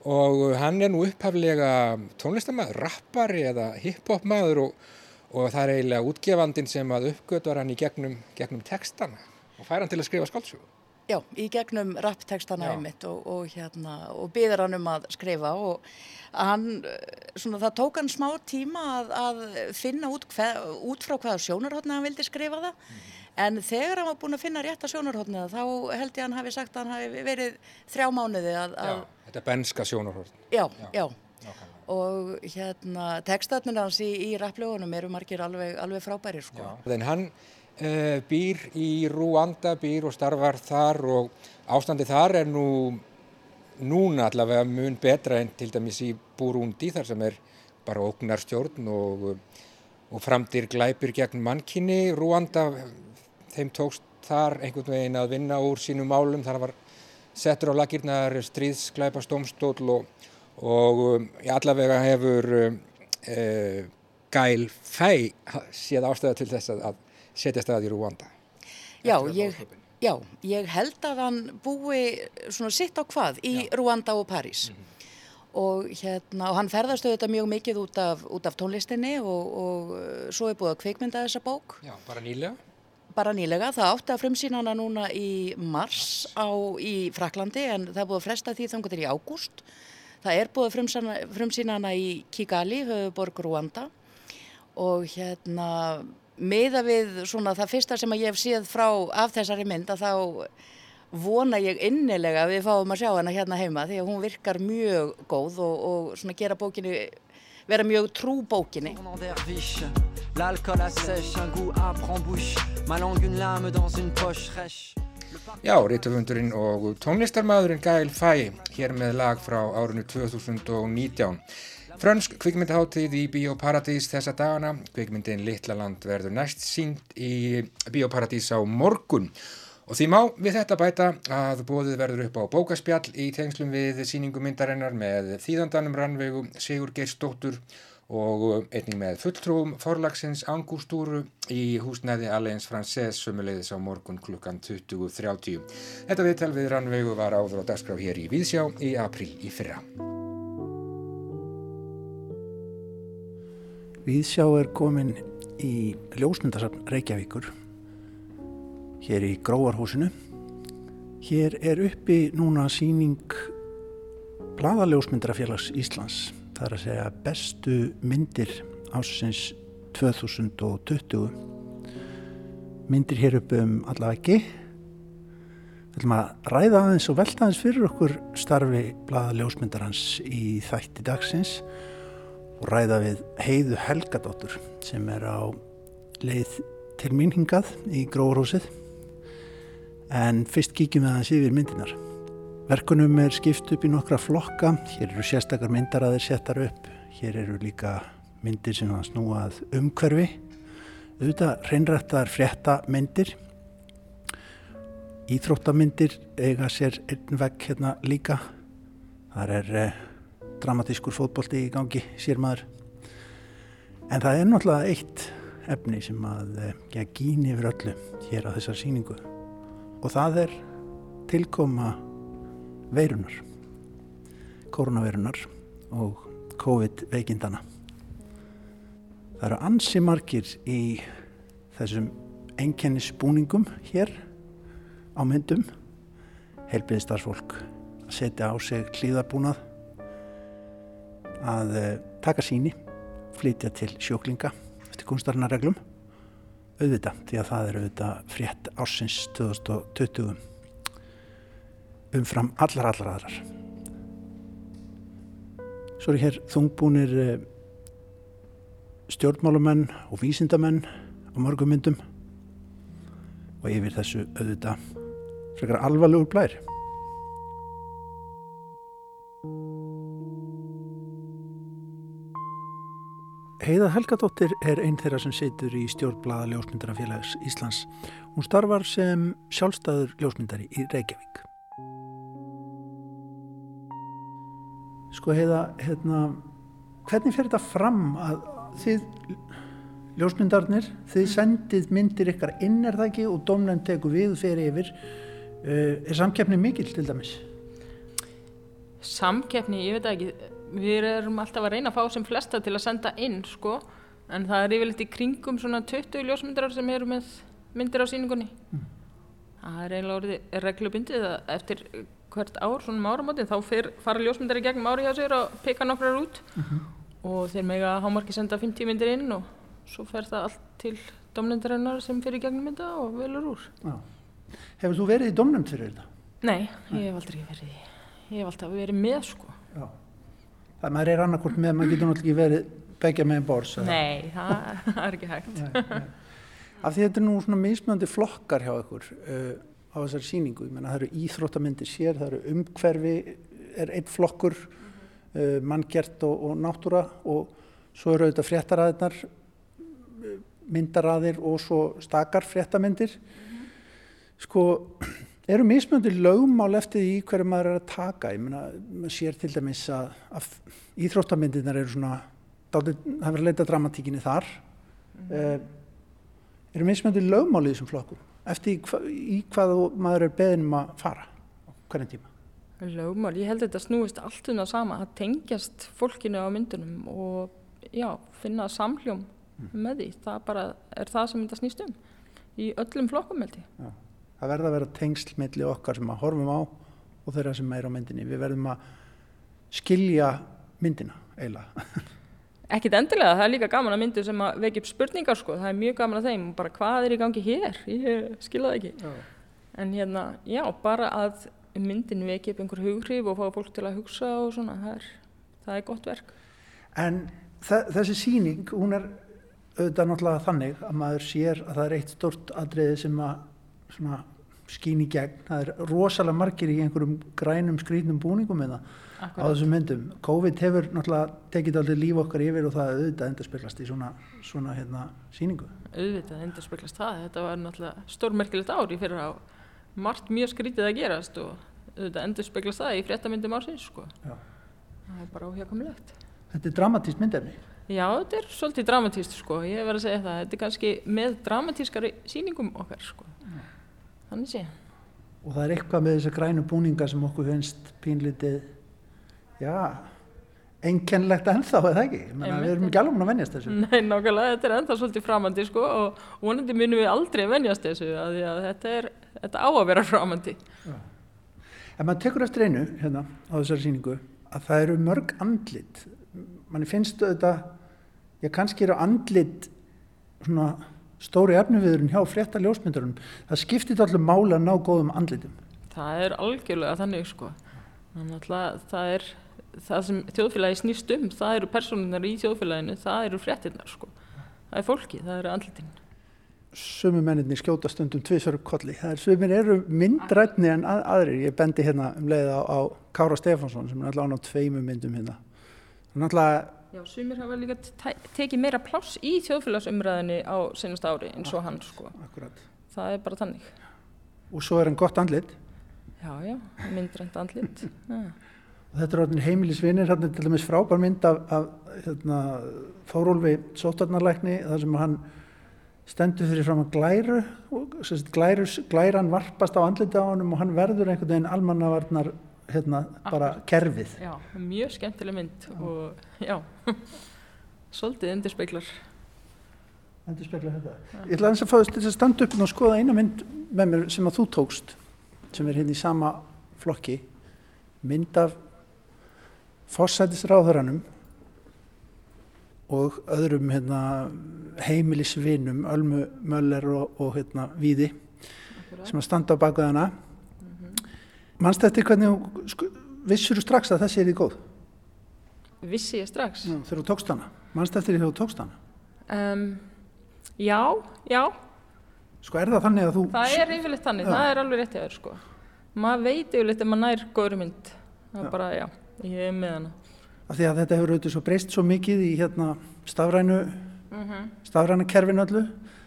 og hann er nú upphaflega tónlistamæður, rappari eða hip-hop maður og, og það er eiginlega útgefandin sem að uppgötvar hann í gegnum, gegnum textana og fær hann til að skrifa skáldsögu. Já, í gegnum rapptekstana einmitt og, og, hérna, og byður hann um að skrifa og hann, svona það tók hann smá tíma að, að finna út, hver, út frá hvaða sjónarhóttni hann vildi skrifa það mm. en þegar hann var búin að finna rétta sjónarhóttni þá held ég að hann hafi sagt að hann hafi verið þrjá mánuði að... að já, þetta er benska sjónarhóttni. Já, já. já. Og hérna, textatnir hans í, í rapplögunum eru margir alveg, alveg frábæri sko. Já, en hann býr í Rúanda, býr og starfar þar og ástandi þar er nú núna allavega mun betra en til dæmis í Burundi þar sem er bara ógnarstjórn og, og framdir glæpir gegn mannkynni. Rúanda, þeim tókst þar einhvern veginn að vinna úr sínum málum. Það var settur á lakirnar stríðsglæpastómstól og, og um, allavega hefur uh, Gæl Fæ séð ástæða til þess að setja staði í Rúanda. Já, ég, já, ég held að hann búi svona sitt á hvað í já. Rúanda og París. Mm -hmm. Og, hérna, og hann ferðast auðvitað mjög mikið út af, út af tónlistinni og, og svo er búið að kveikmynda þessa bók. Já, bara nýlega? Bara nýlega, það átti að frumsýna hana núna í mars á, í Fraklandi en það er búið að fresta því þetta er í ágúst. Það er búið að frumsýna hana í Kigali, höfuborg Rúanda og hérna miða við svona það fyrsta sem ég hef séð frá af þessari mynd að þá vona ég innilega að við fáum að sjá hana hérna heima því að hún virkar mjög góð og, og svona gera bókinu vera mjög trú bókinni. Já, rítuðundurinn og tónlistarmadurinn Gail Fæ hér með lag frá árunni 2019 Frönsk kvikmyndaháttíð í Bíóparadís þessa dagana. Kvikmyndin Littlaland verður næst sínt í Bíóparadís á morgun. Og því má við þetta bæta að bóðið verður upp á bókaspjall í tengslum við síningumyndarinnar með þýðandanum rannvegu Sigur Geirsdóttur og einning með fulltrúum forlagsins Angústúru í húsnæði Alliance Française sömulegðis á morgun klukkan 20.30. Þetta viðtal við rannvegu var áður á dagskraf hér í Víðsjá í april í fyrra. Viðsjá er komin í ljósmyndasafn Reykjavíkur hér í Gróarhúsinu. Hér er uppi núna síning Bladaljósmyndrafélags Íslands. Það er að segja bestu myndir ásins 2020. Myndir hér upp um allaveggi. Við ætlum að ræða aðeins og velta aðeins fyrir okkur starfi Bladaljósmyndarhans í þætti dagsins og ræða við heiðu Helgadóttur sem er á leið til mín hingað í Gróðurhúsið. En fyrst kíkjum við aðeins yfir myndinar. Verkunum er skipt upp í nokkra flokka, hér eru sérstakar myndaraðir settar upp, hér eru líka myndir sem að snúað umhverfi, auðvitað reynrættar frétta myndir, íþróttamyndir eiga sér einn vegg hérna líka, þar er eh, dramatískur fótbólti í gangi sér maður. En það er náttúrulega eitt efni sem að eh, gíni yfir öllu hér á þessar síningu og það er tilkoma veirunar koronaveirunar og COVID veikindana það eru ansi margir í þessum enkennisbúningum hér á myndum. Helbiðstarfsfólk að setja á sig hlýðarbúnað að eh, taka síni, flytja til sjóklinga eftir kunstarnareglum auðvita, því að það er auðvita frétt ársins 2020 umfram allar allar aðrar. Svo er hér þungbúnir eh, stjórnmálumenn og vísindamenn á mörgum myndum. Og yfir þessu auðvita frekar alvarlegur blær Heiða Helgadóttir er einn þeirra sem setur í stjórnblaða ljósmyndarafélags Íslands. Hún starfar sem sjálfstæður ljósmyndari í Reykjavík. Sko heiða, hérna, hvernig fer þetta fram að þið ljósmyndarnir, þið sendið myndir ykkar inn er það ekki og domnend tekur við fer yfir. Uh, er samkeppni mikil til dæmis? Samkeppni, ég veit ekki við erum alltaf að reyna að fá sem flesta til að senda inn sko en það er yfirleitt í kringum svona 20 ljósmyndarar sem eru með myndir á síningunni. Það er eiginlega orðið reglubindið að eftir hvert ár, svona um áramótin, þá fer, fara ljósmyndari gegnum ári hjá sér og peka nokkrar út og þeir mega hámarki senda 50 myndir inn og svo fer það allt til domnendarinnar sem fyrir gegnum mynda og velur úr. Já. Hefur þú verið í domnum fyrir þetta? Nei, ég hef aldrei verið í. Ég hef alltaf verið með sko. Já. Það maður er annarkort með, maður getur náttúrulega ekki verið begja með bors. eða? Nei, það, það er ekki hægt. Nei, nei. Af því þetta er nú svona mismunandi flokkar hjá ykkur uh, á þessari sýningu. Ég menna það eru íþróttamyndir sér, það eru umhverfi, er einn flokkur, uh, manngert og, og náttúra og svo eru auðvitað fréttaraðirnar, uh, myndaraðir og svo stakar fréttamyndir. Sko, eru mismunandi lögmál eftir því hverju maður er að taka? Ég menna, maður sér til dæmis að, að íþróttamyndirnar eru svona, það verður að leita dramatíkinni þar. Mm eru mismöndi lögmál í þessum flokkum eftir í, hva, í hvað maður er beðin um að fara á hvernig tíma. Lögmál, ég held að þetta snúist allt um það sama, að tengjast fólkinu á myndunum og já, finna samhljóm með því. Það bara er það sem þetta snýst um í öllum flokkum held ég. Já. Það verða að vera tengsl milli okkar sem að horfum á og þeirra sem er á myndinni. Við verðum að skilja myndina eiginlega. Ekkit endilega, það er líka gaman að myndu sem að vekja upp spurningar sko, það er mjög gaman að þeim og bara hvað er í gangi hér, ég skilja það ekki. Já. En hérna, já, bara að myndin vekja upp einhver hughrif og fá fólk til að hugsa og svona, það er, það er gott verk. En þe þessi síning, hún er auðvitað náttúrulega þannig að maður sér að það er eitt stort atriði sem að svona, skín í gegn. Það er rosalega margir í einhverjum grænum skrýtnum búningum með það á Akkurat. þessum myndum. COVID hefur náttúrulega tekið aldrei líf okkar yfir og það auðvitað endurspeglast í svona, svona hérna, síningu. Auðvitað endur speklast það, þetta var náttúrulega stórmerkilegt ár í fyrir á margt mjög skrítið að gerast og auðvitað endur speklast það í fréttamyndum ársins sko. Já. Það er bara óhjákamilegt. Þetta er dramatískt myndefni. Já, þetta er svolítið dramatíst sko, ég verð að segja það, þetta er kannski með dramatískari sýningum okkar sko. Þannig sé. og það er eitthvað með þessa grænu búninga sem okkur finnst pínlítið já, einkennlegt ennþá eða ekki, við erum ekki alveg að venjast þessu. Nei, nákvæmlega, þetta er ennþá svolítið framandi sko og vonandi munum við aldrei venjast þessu að að þetta er, þetta á að vera framandi. en maður tekur eftir einu hérna á þessari sýningu að það eru mörg andlit. Manni finnst þetta já, kannski eru andlit svona stóri efniviðurinn hjá frétta ljósmyndurinn það skiptir allir máli að ná góðum andlitum Það er algjörlega þannig sko. Þannig að það er það sem þjóðfélagi snýst um, það eru personunar í þjóðfélaginu, það eru fréttinnar sko. Það er fólki, það eru andlitin. sömu menninni skjóta stundum upp kolli. Það er sömur eru myndrætni en að, aðrir. Ég bendi hérna um leið á, á Kára Stefánsson sem er alltaf án á tveimu myndum hérna. Er náttúrulega, Já, sumir hafa líka te- tekið meira pláss í þjóðfélagsumræðinni á senast ári eins og hann sko. akkurat. Það er bara þannig. Og svo er hann gott andlit. Já, já, myndrænt andlit. Já. Og þetta er heimilisvinir, hérna er til dæmis frábær mynd af, af hérna, Þórólfi sótarnarlækni, þar sem hann stendur fyrir fram að glæru, og, sem sagt, glæru, glæran varpast á andliti á honum og hann verður einhvern veginn almannavarnar hérna, bara kerfið. já, mjög skemmtileg mynd og já, svolítið undir speiklar. Endur spekla þetta. Ég ætla aðeins að fáðast til að standa upp og skoða eina mynd með mér sem að þú tókst, sem er hérna í sama flokki, mynd af fórsætisráðuranum og öðrum hérna, heimilisvinum, Ölmu Möller og, og hérna, Víði, sem að standa á baka hana. Manst eftir hvernig, vissur þú strax að þessi er í góð Vissi ég strax. Já, þegar þú tókst hana? Eftir því þegar þú tókst hana? Um, já, já, Sko er það þannig að þú... það er yfirleitt þannig, Já. það er alveg rétt hjá þér sko. Maður veit yfirleitt ef maður nær góður mynd. Það er bara, já, ég er með hana. af því að þetta hefur auðvitað breyst svo mikið í hérna stafrænu Mm stafræna kerfinu öllu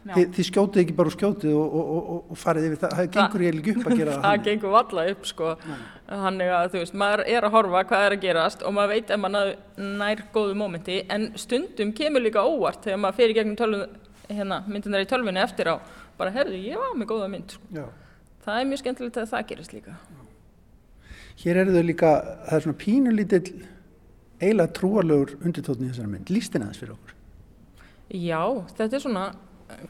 Já. þið, skjótið ekki bara úr skjótið og, og, og, og farið yfir það, það gengur ég ekki upp að gera það. Gengur valla upp sko. Þannig að þú veist, maður er að horfa hvað er að gerast og maður veit ef maður nær góðu mómenti en stundum kemur líka óvart þegar maður fer í gegnum tölvu, hérna, myndunar í tölvunni eftir á. Bara herðu, ég var með góða mynd. Sko. Já. það er mjög skemmtilegt að það gerist líka. Hér eru þau líka, það er svona pínulítill eiginlega trúarlegur undirtótni í þessari mynd, lístin aðeins fyrir okkur? Já, þetta er svona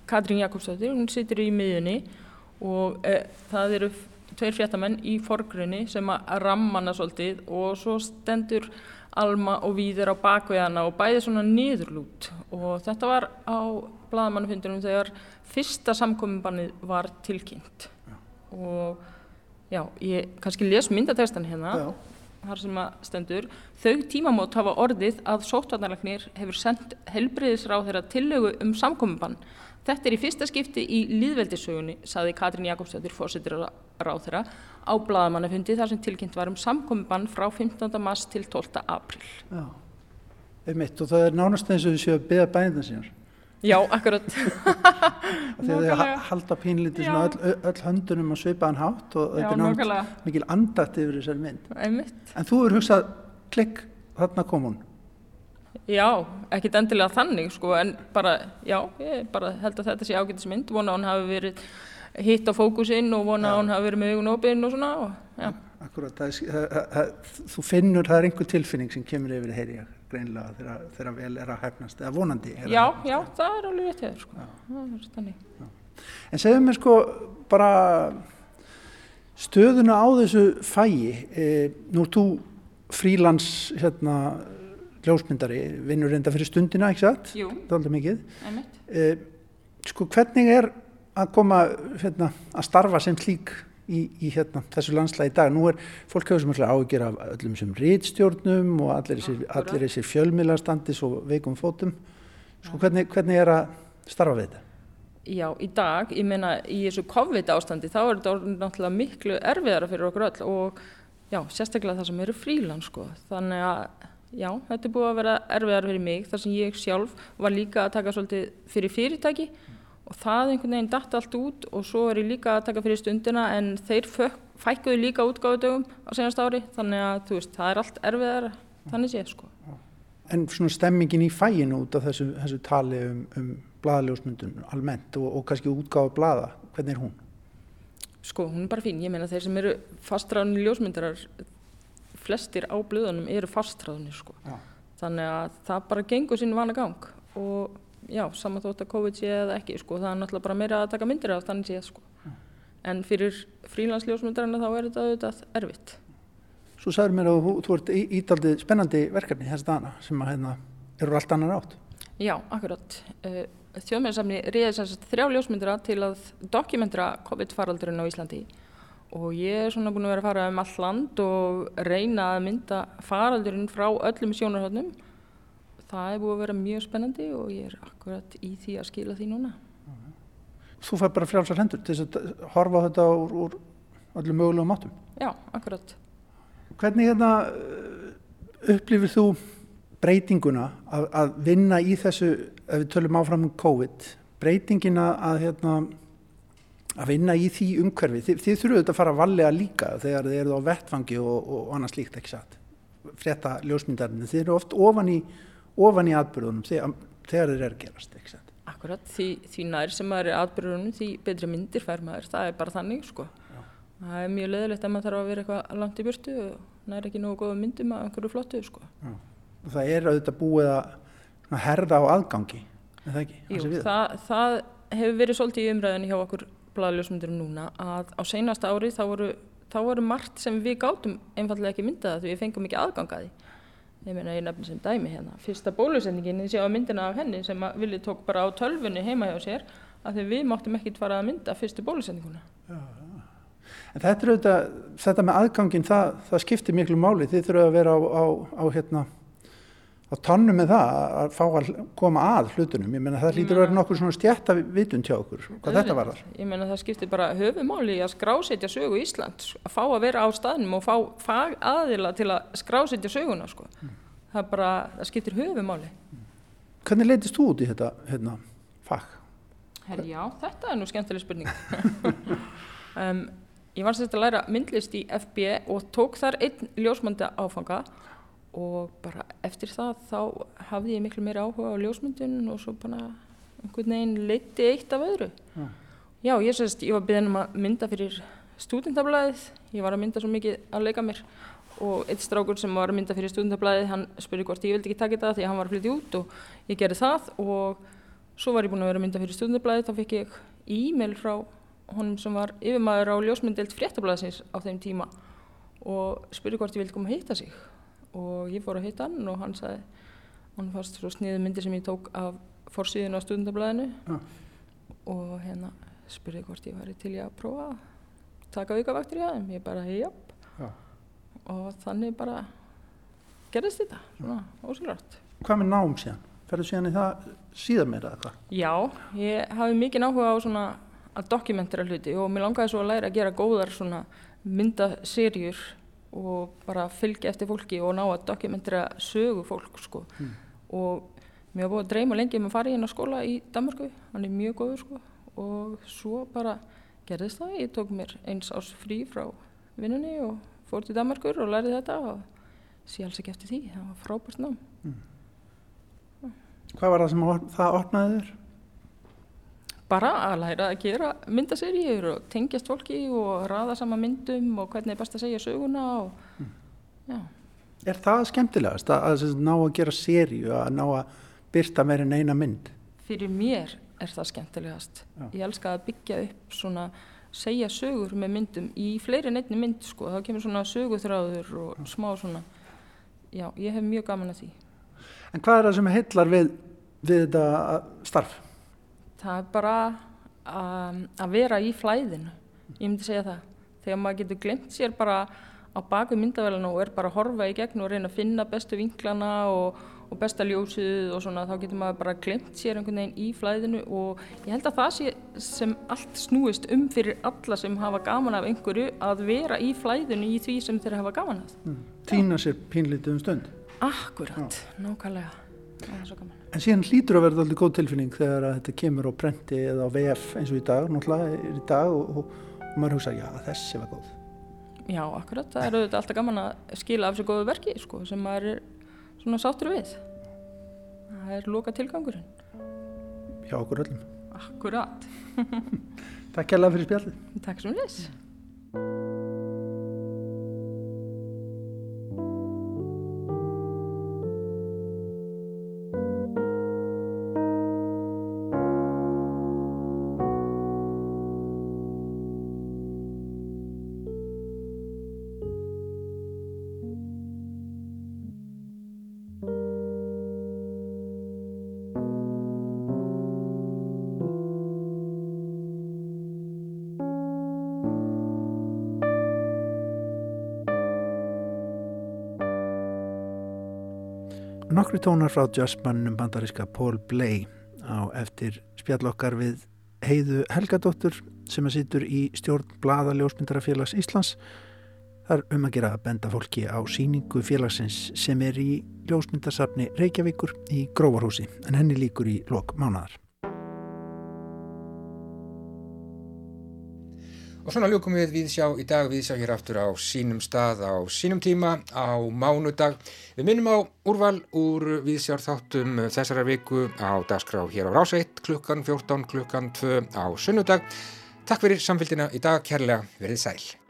Katrín Jakobsdóttir, hún situr í miðunni og e, það eru tveir fréttamenn í forgrunni sem að rammana svolítið og svo stendur Alma og Víður á bakveðana og bæði svona niðurlút og þetta var á bladamannufundunum þegar fyrsta samkominnbannið var tilkynnt já. og já, ég kannski les myndatextan hérna já. Þar sem að stendur þau tímamót hafa orðið að sóttvarnarlegnir hefur sendt helbriðisráð þeirra tillögu um samkominnbann Þetta er í fyrsta skipti í líðveldisögunni, saði Katrín Jakobsdóttir fórsettir ráð þeirra á bladamannafundi þar sem tilkynnt var um samkominnbann frá 15. mars til 12. april. Já, einmitt og það er nánast eins og þau séu að beða bænina sínar. Já, akkurat. Þegar þau halda pínlítið öll, öll höndunum á sveipaðan hátt og þetta er náttúrulega mikil andakt yfir þessari mynd. Einmitt. En þú eru hugsað, klikk, þarna kom hún. Já, ekkit endilega þannig sko, en bara, já, ég bara held að þetta sé ágætismynd, vona að hún hafi verið hitt á fókusinn og vona að hún hafi verið með augun opinn og svona og. Akkurat, það er, það, það, þú finnur, það er einhver tilfinning sem kemur yfir heyri ég greinlega þegar, þegar vel er að hæfnast, eða vonandi er Já, já, það er alveg rétt hér sko, En segðu mér sko, bara stöðuna á þessu fæi, e, nú er þú frílands, hérna ljósmyndari, vinnur reynda fyrir stundina, ekki satt? Það er aldrei mikið. E, sko, hvernig er að koma hérna, að starfa sem slík í, í hérna, þessu landslægi í dag? Nú er fólk hefur sem ágjör af öllum sem rítstjórnum og allir þessir, fjölmiðlarstandis og veikum fótum. Sko, hvernig, hvernig er að starfa við þetta? Já, í dag, ég meina í þessu COVID ástandi þá er þetta náttúrulega miklu erfiðara fyrir okkur öll og já, sérstaklega það sem eru frílan sko. Þannig að já, þetta er búið að vera erfiðar fyrir mig þar sem ég sjálf var líka að taka svolítið fyrir fyrirtæki og það einhvern veginn dætt allt út og svo er ég líka að taka fyrir stundina en þeir fækkuðu líka útgáðudögum á senast ári þannig að veist, það er allt erfiðar þannig séð sko. En svona stemmingin í fæinu út af þessu, þessu tali um, um bladaljósmyndun almennt og, og kannski útgáðu blada, hvernig er hún? Sko, hún er bara fín, ég meina þeir sem eru fastræðunni ljósmyndarar flestir á blöðunum eru fastræðunni sko. Já. Þannig að það bara gengur sín vana gang og já, saman þótt að COVID sé eða ekki sko, það er náttúrulega bara meira að taka myndir af þannig séð sko. Já. En fyrir frílandsljósmyndarinn þá er þetta auðvitað erfitt. Svo sagður mér að þú, ert ítaldið spennandi verkefni þess dana sem að hérna eru allt annar átt. Já, akkurat. Uh, Þjóðmjörnsafni reyði þess að þrjá ljósmyndira til að dokumentera COVID-faraldurinn á Íslandi og ég er svona búin að vera að fara um all land og reyna að mynda faraldurinn frá öllum sjónarhóttnum það er búið að vera mjög spennandi og ég er akkurat í því að skila því núna. Þú fær bara frjálsar hendur til að horfa þetta úr, úr öllum mögulegum mátum Já, akkurat. Hvernig hérna upplifir þú breytinguna að, að vinna í þessu ef við tölum áfram um COVID breytingina að hérna að vinna í því umhverfi? Þið, þið þurfuðu þetta að fara að vallega líka þegar þið eruð á vettfangi og, og annars líkt ekki satt? Frétta ljósmyndarinn þið eru oft ofan í, ofan í atbyrðunum þegar, þeir eru gerast ekki satt? Akkurat, því, því nær sem maður er atbyrðunum því betri myndir fær maður, það er bara þannig sko. Það er mjög leðilegt að maður þarf að vera eitthvað langt í byrtu og nær ekki nógu góða myndum að einhverju flottu sko. Það er auðvitað búið að herða á aðgangi, er það ekki? Jú, það, það hefur verið svolítið í umræðinu hjá okkur bladaljósmyndurum núna að á seinasta ári þá voru, þá voru margt sem við gátum einfallega ekki myndaða því við fengum ekki aðgangaði ég meina ég nefnir sem dæmi hérna fyrsta bólusendingin, ég sé á myndina af henni sem Vili tók bara á tölfunni heima hjá sér að því við máttum ekki fara að mynda fyrstu bólusendinguna já, já. En þetta er auðvitað, þetta með aðgangin það, það skiptir miklu máli, þið þurfum að vera á, á, á hérna á tónnu með það að fá að koma að hlutunum, ég meina það hlýtur að vera nokkur svona stjætta vitund hjá okkur, hvað þetta var þar? Ég meina það skiptir bara höfumáli að skrásetja sögu Ísland, að fá að vera á staðnum og fá fag aðila til að skrásetja söguna sko, mm. það bara, það skiptir höfumáli. Mm. Hvernig leytist þú út í þetta hérna, fag? Herri já, þetta er nú skemmtileg spurning. um, ég var sérst að læra myndlist í FB og tók þar einn ljósmönda áfanga og bara eftir það þá hafði ég miklu meira áhuga á ljósmyndun og svo bara einhvern veginn leiti eitt af öðru. Ja. já, ég sérst, ég var beðin um að mynda fyrir stúdendablaðið ég var að mynda svo mikið að leika mér. Og eitt strákur sem var að mynda fyrir stúdendablaðið hann spurði hvort ég vildi ekki taka þetta því hann var að flytja út og ég gerði það. Og svo var ég búin að vera að mynda fyrir stjórnublaði þá fikk ég e-mail frá honum sem var yfirmaður á ljósmyndelt fréttablaðsins á þeim tíma og spurði hvort ég vildi koma að hitta sig og ég fór að hitta hann og hann sagði hann fannst svo sniðu myndir sem ég tók af fórsíðinu á stjórnublaðinu Ja. og hérna spurði hvort ég væri til ég að prófa að taka aukavaktur í aðeim ég bara, japp Já. og þannig bara gerðist þetta, svona ósýlart Hvað með nám síðan? Ferðu síðan í það síðan meira eða hvað? Já, ég hafi mikið áhuga á svona að dokumentera hluti og mér langaði svo að læra að gera góðar svona myndaserjur og bara fylgja eftir fólki og ná að dokumentera sögu fólk sko. og mér var búið að dreyma lengi um að fara í hennar skóla í Danmarku, hann er mjög góður sko og svo bara gerðist það, ég tók mér eins ás frí frá vinnunni og fór til Danmarkur og lærði þetta og sé alls ekki eftir því, það var frábært nám. Hvað var það sem það opnaði þér? Bara að læra að gera myndaseríur og tengjast fólki og raða sama myndum og hvernig er best að segja söguna og já, Er það skemmtilegast að, að sagt ná að gera seríu, að ná að byrta meir en eina mynd? fyrir mér er það skemmtilegast. Já. ég elska að byggja upp svona segja sögur með myndum í fleiri en einni mynd sko, þá kemur svona söguþráður og smá svona. Já, ég hef mjög gaman að því. En hvað er það sem heillar við, við þetta starf? Það er bara um, að vera í flæðinu. Ég myndi segja það. Þegar maður getur glemt sér bara á baku myndavælinu og er bara að horfa í gegn og reyna að finna bestu vinklana og, og besta ljósið og svona þá getur maður bara glemt sér einhvern veginn í flæðinu og ég held að það sé sem allt snúist um fyrir alla sem hafa gaman af einhverju að vera í flæðinu í því sem þeir hafa gaman af. Týna sér pínlítið um stund. Akkurat, nákvæmlega En síðan hlýtur að verða alltaf góð tilfinning þegar þetta kemur á prenti eða á VF eins og í dag, náttúrulega er í dag og, og, maður hugsa, já, þessi var góð. Já, akkurat, það er auðvitað alltaf gaman að skila af sér góðu verki, sko, sem maður er svona sáttur við. Það er loka tilgangurinn. Hjá okkur öllum. Akkurat. Takk kærlega fyrir spjallið. Takk sem þess. Nokkri tónar frá jazzmannum bandaríska Paul Bley á eftir spjallokkar við heiðu Helgadóttur sem að situr í stjórn Blaða Ljósmyndarafélags Íslands. Það er um að gera að benda fólki á síningu félagsins sem er í Ljósmyndarsafni Reykjavíkur í Gróvarhúsi en henni líkur í lok mánadar. Og svona ljúkum við viðsjá í dag, viðsjá hér aftur á sínum stað, á sínum tíma, á mánudag. Við minnum á úrval úr viðsjár þáttum þessara viku á dagskrá hér á Ráseitt klukkan 14, klukkan 2 á sunnudag. Takk fyrir samfélgina í dag, kærlega verið sæl.